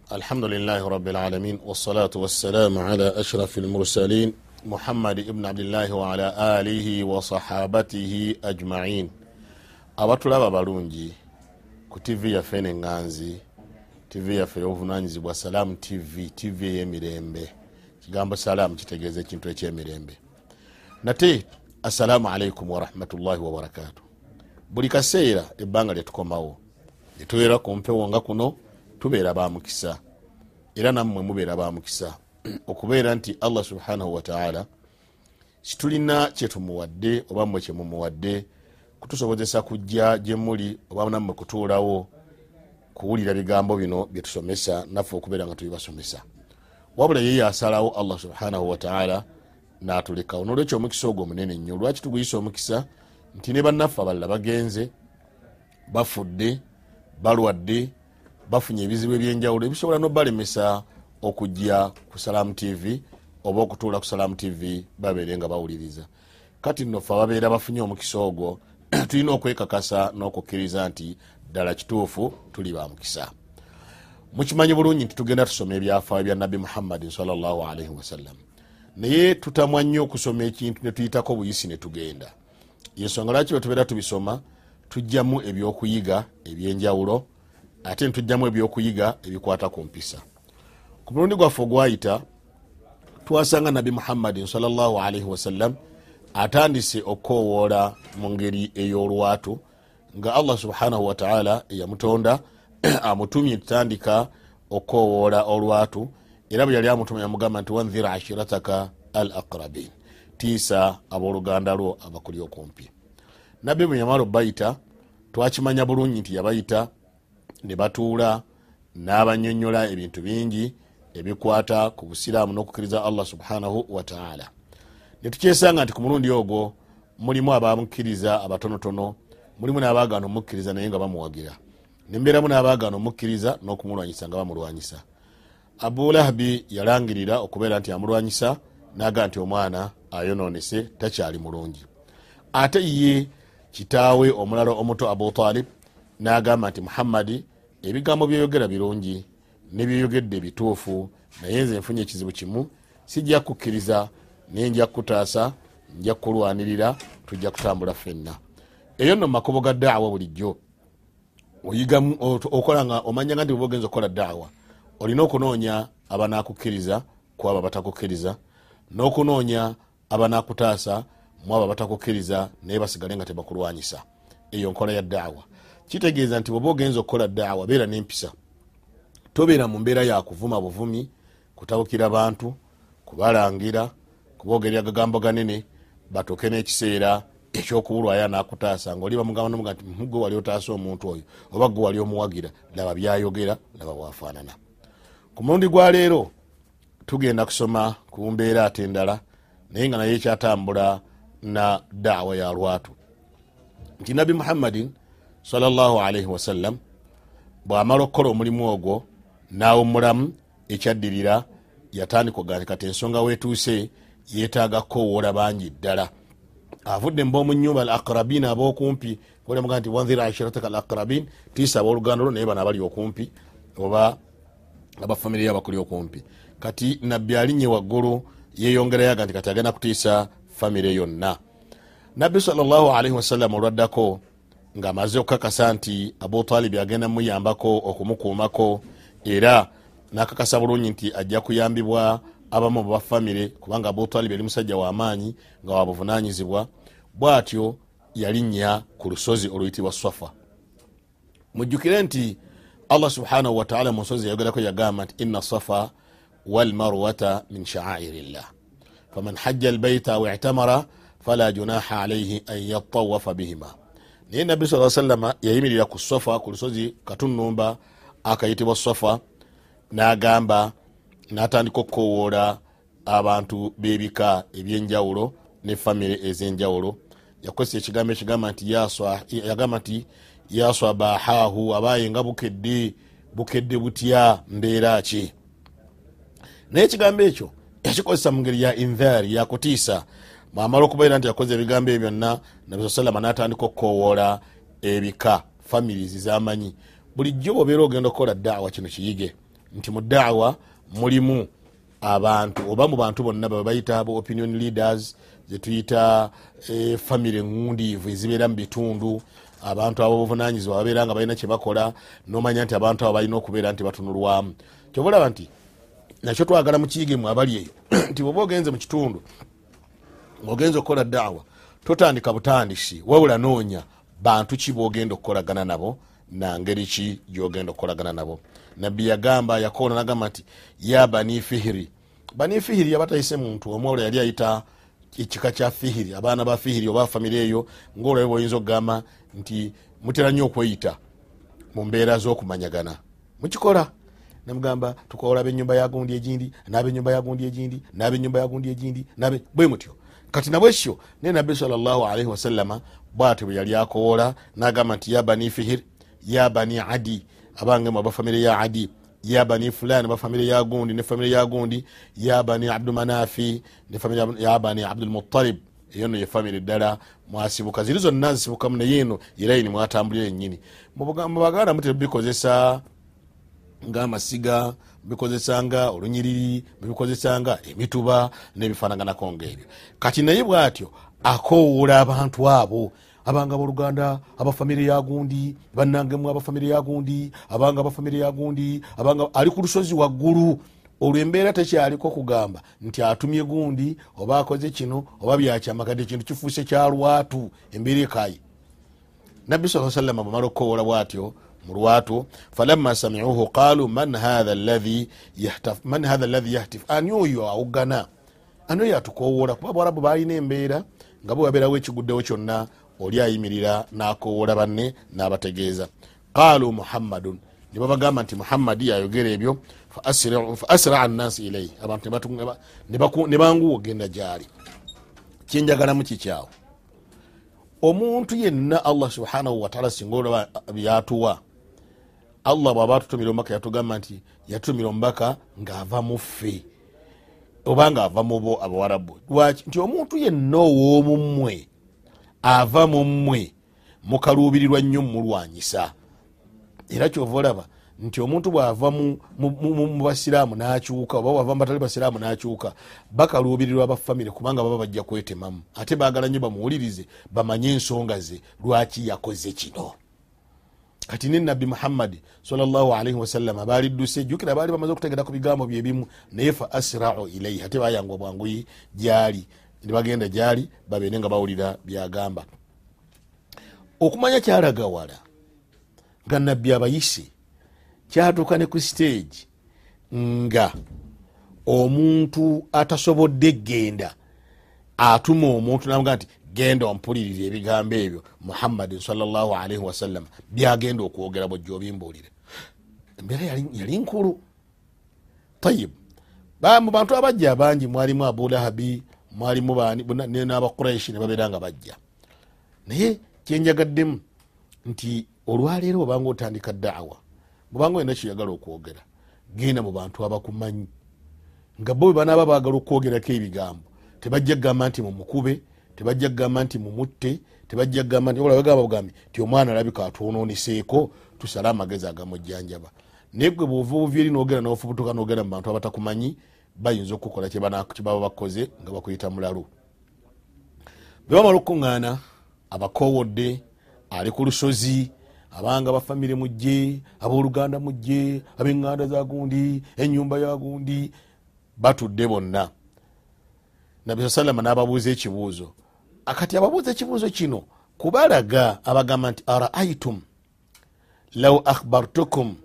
الحمد لله رب العالمين والصلاة والسلام على أشرف المرسلين محمد ابن عبد الله وعلى آله وصحابته أجمعين abatulaba balungi ku tv yaffe eneŋŋanzi tv yaffe ey'obuvunanyizibwa salaamu tv tv ey'emirembe kigambo salaamu kitegeeza ekintu ekyemirembe nate assalaamu alaikum warahmatullahi wabarakatu buli kaseera ebbanga lyetukomawo netubeera ku mpewo nga kuno tubeera bamukisa era nammwe mubeera bamukisa okubeera nti allah subhanahu wataala kitulina kyetumuwadde oba mmwe kyemumuwadde kutusobozesa kujja gyemuli oba nammwe kutuulawo kuwulira bigambo bino byetusomesa naffe okubeera nga tubibasomesa. Wabula yeye asalawo allah subhanahu wataala natulekawo nolwekyo omukisa ogwo munene nnyo. Lwaki tuguyisa omukisa? Nti ne bannaffe abalala bagenze bafudde balwadde bafunye ebizibu ebyenjawulo ebisobola nobalemesa okujja ku salaamu tv oba okutuula ku salaamu tv babeere nga bawuliriza. Kati nno fe ababeera bafunye omukisa ogwo tulina okwekakasa n'okukkiriza nti ddala kituufu tuli bamukisa mukimanyi bulungi nti tugenda tusoma ebyafaayo bya nabbi muhammadin salllahalaihi wasallam naye tutamwa nnyo okusoma ekintu netuyitako buyisi netugenda yensonga lwaki bwetubeera tubisoma tujjamu ebyokuyiga ebyenjawulo ate netujjamu ebyokuyiga ebikwata ku mpisa. Ku mulundi gwaffe ogwayita twasanga nabbi muhammadin salllahalaihi wasallam atandise okukowoola mu ngeri ey'olwatu nga allah subhanahu wataala eyamutonda amutumye tutandika okukowoola olwatu era bwe yali amutuma yamugamba nti wanzir ashirataka al aqrabin tiisa abooluganda lwo abakuli okumpi. Nabbi bwe yamala obayita twakimanya bulungi nti yabayita ne batuula n'abanyonyola ebintu bingi ebikwata ku busiraamu n'okukkiriza allah subhanahu wataala netukyesanga nti ku mulundi ogwo mulimu abamukkiriza abatonotono mulimu n'abagaana omukkiriza naye nga bamuwagira. Nembeeramu n'abagaana omukkiriza n'okumulwanyisa nga bamulwanyisa. Abulahabi yalangirira okubeera nti amulwanyisa naga nti omwana ayononese takyali mulungi. Ate ye kitaawe omulala omuto abutalib nagamba nti muhammadi ebigambo byeyogera birungi nebyeyogedde bituufu naye nze nfunye ekizibu kimu. Sijja kukkiriza naye nja kutaasa nja kulwanirira tujja kutambula fenna eyo nno mumakubo ga daawa bulijjo. Oyigamu okolanga omanyanga nti bwe ogenza okukola daawa olina okunoonya abanakukkiriza ku abo abatakukkiriza n'okunoonya abanakutaasa mu abo abatakukkiriza naye basigale nga tebakulwanyisa. Eyo nkola ya daawa kitegeeza nti bweoba ogenza okukola daawa beera nempisa. Tobeera mu mbeera yakuvuma buvumi kutabukira bantu kubalangira kuboogerera agagambo ganene batuuke n'ekiseera ekyokubulwayo anakutaasa nga oli bamugamba nomuga nti gwe wali otaasa omuntu oyo oba gwe wali omuwagira laba byayogera laba bwafaanana. Ku mulundi gwa leero tugenda kusoma ku mbeera ate endala naye nga naye ekyatambula na daawa ya lwatu. Nti nabbi muhammadin wasallam bwamala okukola omulimu ogwo nawumulamu ekyaddirira yatandika ogaa kati ensonga wetuuse yetaaga kukowoola bangi ddala. Avudde mubaomu nyumba al akrabin abokumpi olamuga nti wanzira ashirataka al akrabin tiisa abooluganda lwo naye bano abali okumpi oba abafamire yo abakuli okumpi. Kati nabbi alinye waggulu yeyongerayo aga nti kati agenda kutiisa famire yonna nabbi salllahalaihi wasallam olwaddako ngaamaze okukakasa nti abutalibi agenda muyambako okumukuumako era nakakasa bulungi nti ajja kuyambibwa abamu bafamire kubanga abutalibi yali musajja wamaanyi nga wabuvunanyizibwa bwatyo yalinnya ku lusozi oluyitibwa swafa. Mujjukire nti allah subhanahu wataala mu nsozi yayogerako yagamba nti ina safa walmarwata min shaairi llah faman hajja albaita au itamara fala junaha alaihi an yatawafa bihima naye nabbi saa salama yayimirira ku sofa ku lusozi katunumba akayitibwa sofa nagamba natandika okukowoola abantu bebika ebyenjawulo ne famire ezenjawulo. Yakozesa ekigambo ekigamba nti yagamba nti yaswabahahu abaye nga bukedde bukedde butya mbeera ki? Naye ekigambo ekyo yakikozesa mu ngeri ya inthari yakutiisa mwamala okubeera nti yakoze ebigambo ebyo byonna nabi salama natandika okukowoola ebika families zamanyi. Bulijjo bwobeera ogenda okukola daawa kino kiyige nti mu daawa mulimu abantu oba mu bantu bonna babayita aba opinion leaders zetuyita e, famire engundiivu ezibeera mu bitundu. Abantu abo buvunanyizibwa babeera nga balina kyebakola nomanya nti abantu abo balina okubeera nti batunulwamu. Kyobalaba nti nakyo twagala mukiyigemu abali eyo nti bweoba ogenze mu kitundu ngaogenza okukola daawa totandika butandisi wabula noonya bantu ki bogenda okukolagana nabo nangeri ki gyogenda okukolagana nabo. Nabbi yagamba yakoona nagamba nti ya bani fihiri. Bani fihiri yabatayise muntu omwolo yali ayita ekika kya fihiri abaana ba fihiri oba famire eyo ngaolwabe bwoyinza okugamba nti mutera nnyo okweyita mu mbeera z'okumanyagana. Mukikola. Nemugamba tukola abenyumba yagundi egindi nabenyumba yagundi egindi nabenyumba yagundi egindi bwe mutyo kati nabwekyo naye nabbi salllahalaihi wasallama bwatyo bwe yali akoola nagamba nti ya bani fihir ya bani adi abange mu abafamire ya adi ya bani fulani bafamire ya gundi ne famire ya gundi ya bani abdumanafi ya bani abdulmutalib eyo no yefamire ddala mwasibuka ziri zonna zisibukamu naye eno eraini mwatambulira enyini mubaganda mutebikozesa ngaamasiga bikozesanga olunyiriri bibikozesanga emituba nebifanaganako ngaebyo kati naye bwatyo akowoola abantu abo abanga aboluganda abafamire yagundi banangemu abafamire yagundi abanga abafamire yagundi abanga ali ku lusozi waggulu olwo embeera tekyaliko kugamba nti atumye gundi oba akoze kino oba byakyama kati ekintu kifuuse kyalwatu embeera ekayi. Nabbi saa salama bwamala okukowoola bwatyo mulwatu falama samiuhu qalu man hatha ladhi yahtif ani oyo awugana? Ani oyo atukowola kuba bwarabu balina embeera nga bwe wabeerawo ekiguddewo kyonna oli ayimirira nakowola banne nabategeeza. Qalu muhammadun. Nibabagamba nti muhammadi yayogera ebyo fa asraa nnasi ilaihi abantu nebanguwa ogenda gyali. Kyenjagalamu kikyawo omuntu yenna allah subhanahu wataala singa olaba byatuwa allah bwaba atutumira omubaka yatugamba nti yatumira omubaka ngaava muffe oba nga ava mubo abawarabu lwaki? Nti omuntu yenna ow'omummwe ava mummwe mukaluubirirwa nnyo mumulwanyisa era kyova olaba nti omuntu bwava mubasiraamu nakyuka oba wava mubatali basiraamu nakyuka bakaluubirirwa bafamire kubanga baba bajja kwetemamu. Ate bagala nnyo bamuwulirize bamanye ensonga ze lwaki yakoze kino kati ne nabbi muhammadi salaalii wasalama balidduse jukira baali bamaze okutegera ku bigambo byebimu naye fa asrau ilaihi ate bayangwa bwanguyi gyali nebagenda gyali babeere nga bawulira byagamba. Okumanya kyalaga wala nga nabbi abayise kyatuuka ne ku stage nga omuntu atasobodde genda atuma omuntu naga nti genda ompulirira ebigambo ebyo muhammadin salaalii wasallama byagenda okwogera bwojja obimbuulire. Embeera yali nkulu. Tayibu mu bantu abajja abangi mwalimu abulahabi mwalimu n'abakuraishi nebabeera nga bajja. Naye kyenjagaddemu nti olwaleero obanga otandika daawa bwobanga olina kyoyagala okwogera genda mu bantu abakumanyi. Nga bo bwe banaaba bagala okwogerako ebigambo tebajja kugamba nti mumukube tebajja kugamba nti mumutte tebajja kugamba nti olabagamba bugambi ti omwana alabika atwononeseeko tusale amagezi agamujjanjaba naye gwe bwova obuvi eri nogera nofubutuka nogera mu bantu abatakumanyi bayinza okukola kyebaba bakoze nga bakuyita mulalu. Bwebamala okukuŋŋaana abakowodde ali ku lusozi abanga bafamire mujje aboluganda mujje abeŋŋanda zagundi enyumba yagundi batudde bonna. Nabi saa salama n'ababuuza ekibuuzo akati ababuuza ekibuuzo kino kubalaga abagamba nti araaitum law akhbartukum?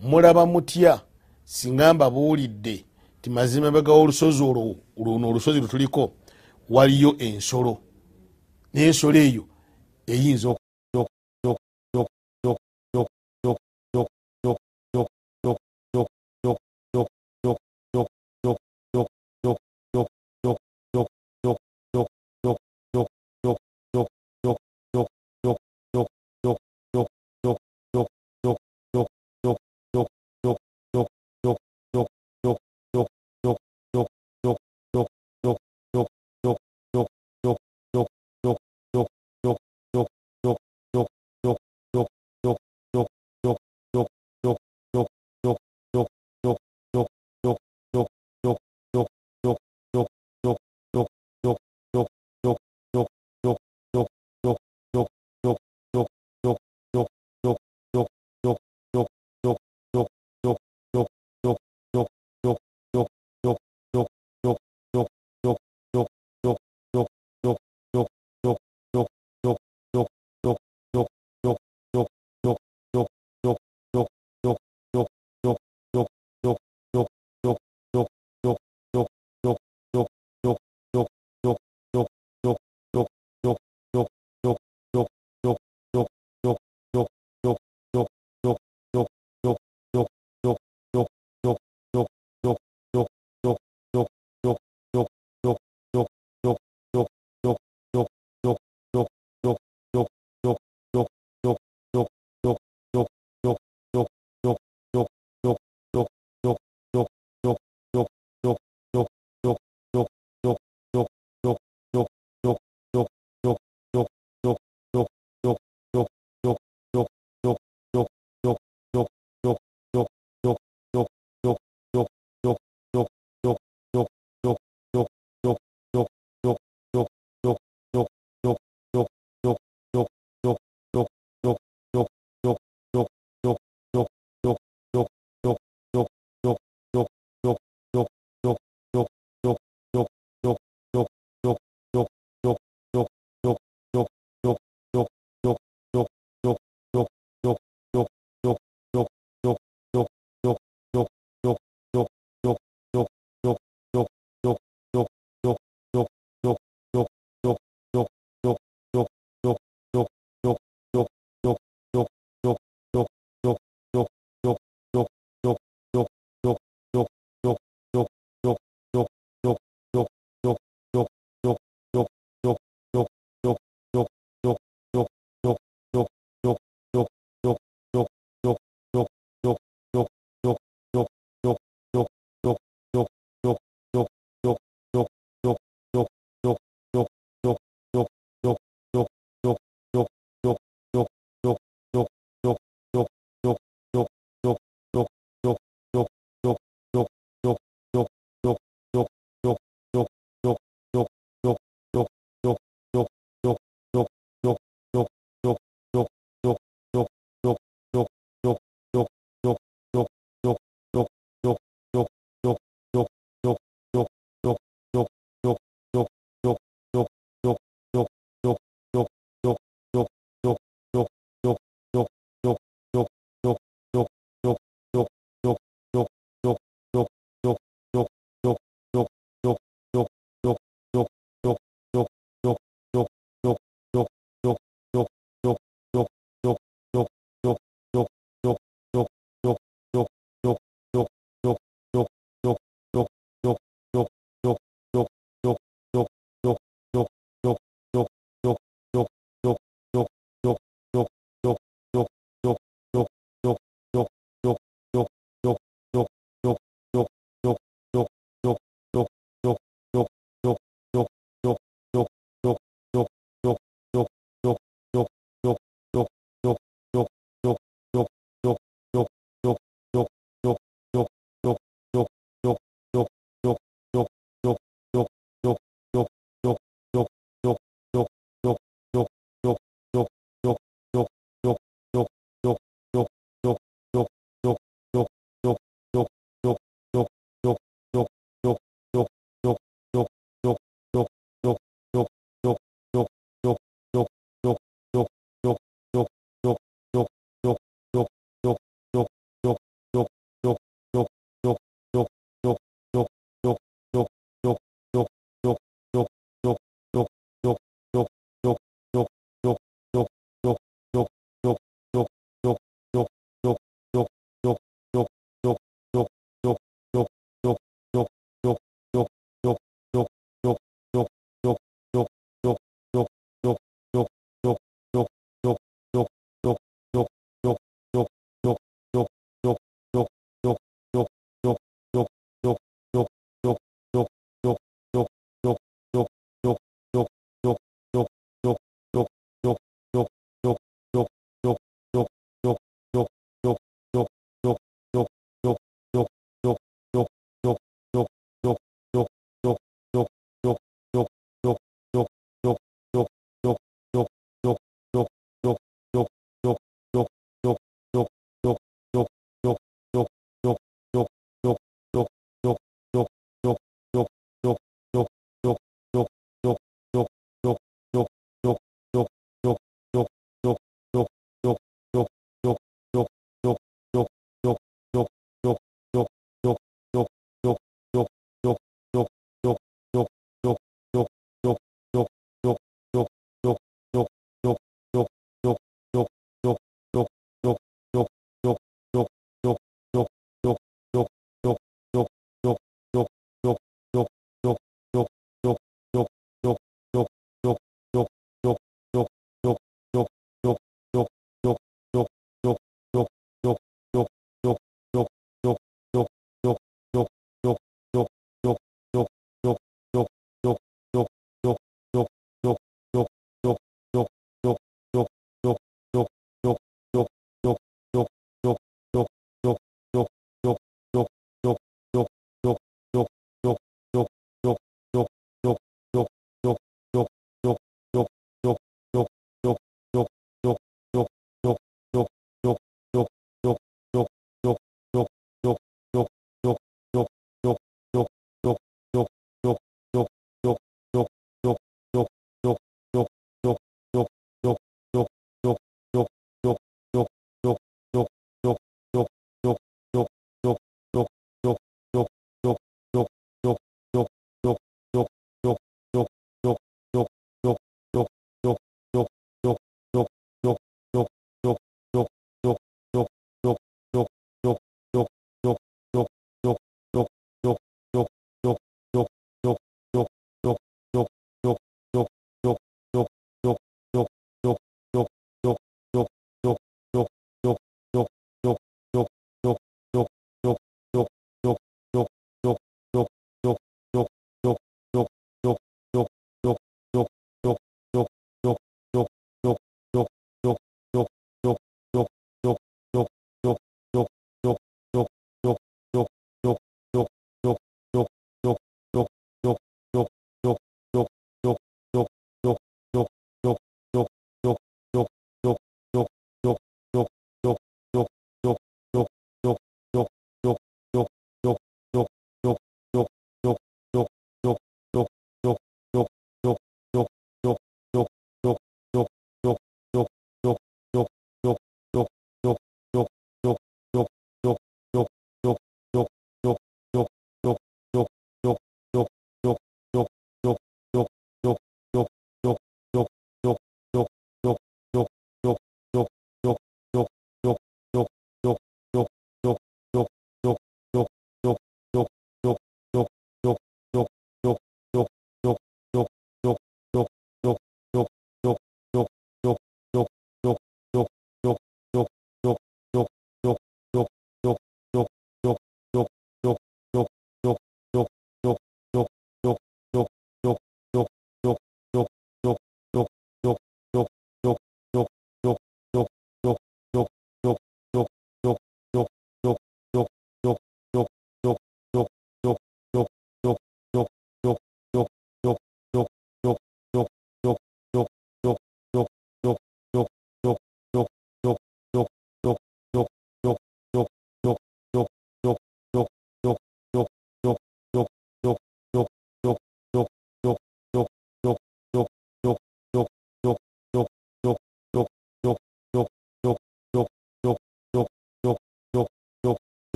Mulaba mutya? Singa mbabuulidde ti mazima begawo olusozi olwo luno olusozi lwetuliko waliyo ensolo. N'ensolo eyo eyinza